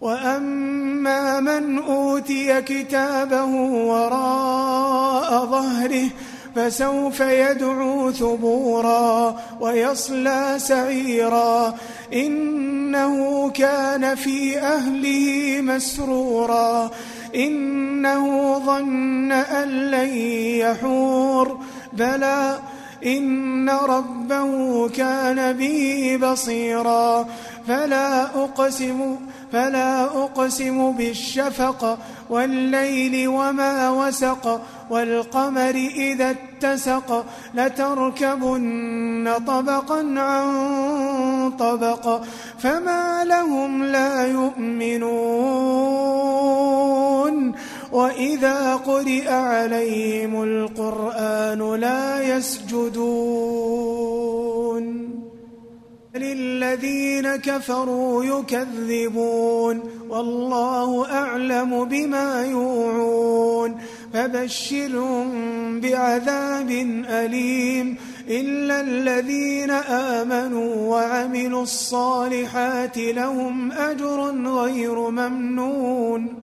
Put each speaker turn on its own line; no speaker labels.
وأما من أوتي كتابه وراء ظهره فسوف يدعو ثبورا ويصلى سعيرا. إنه كان في أهله مسرورا. إنه ظن أن لن يحور. بلى إن ربه كان به بصيرا. فلا أقسم فلا أقسم بالشفق والليل وما وسق والقمر إذا اتسق لتركبن طبقا عن طبق فما لهم لا يؤمنون. وإذا قرئ عليهم القرآن لا يسجدون للذين كفروا يكذبون والله أعلم بما يوعون فبشرهم بعذاب أليم إلا الذين آمنوا وعملوا الصالحات لهم أجر غير ممنون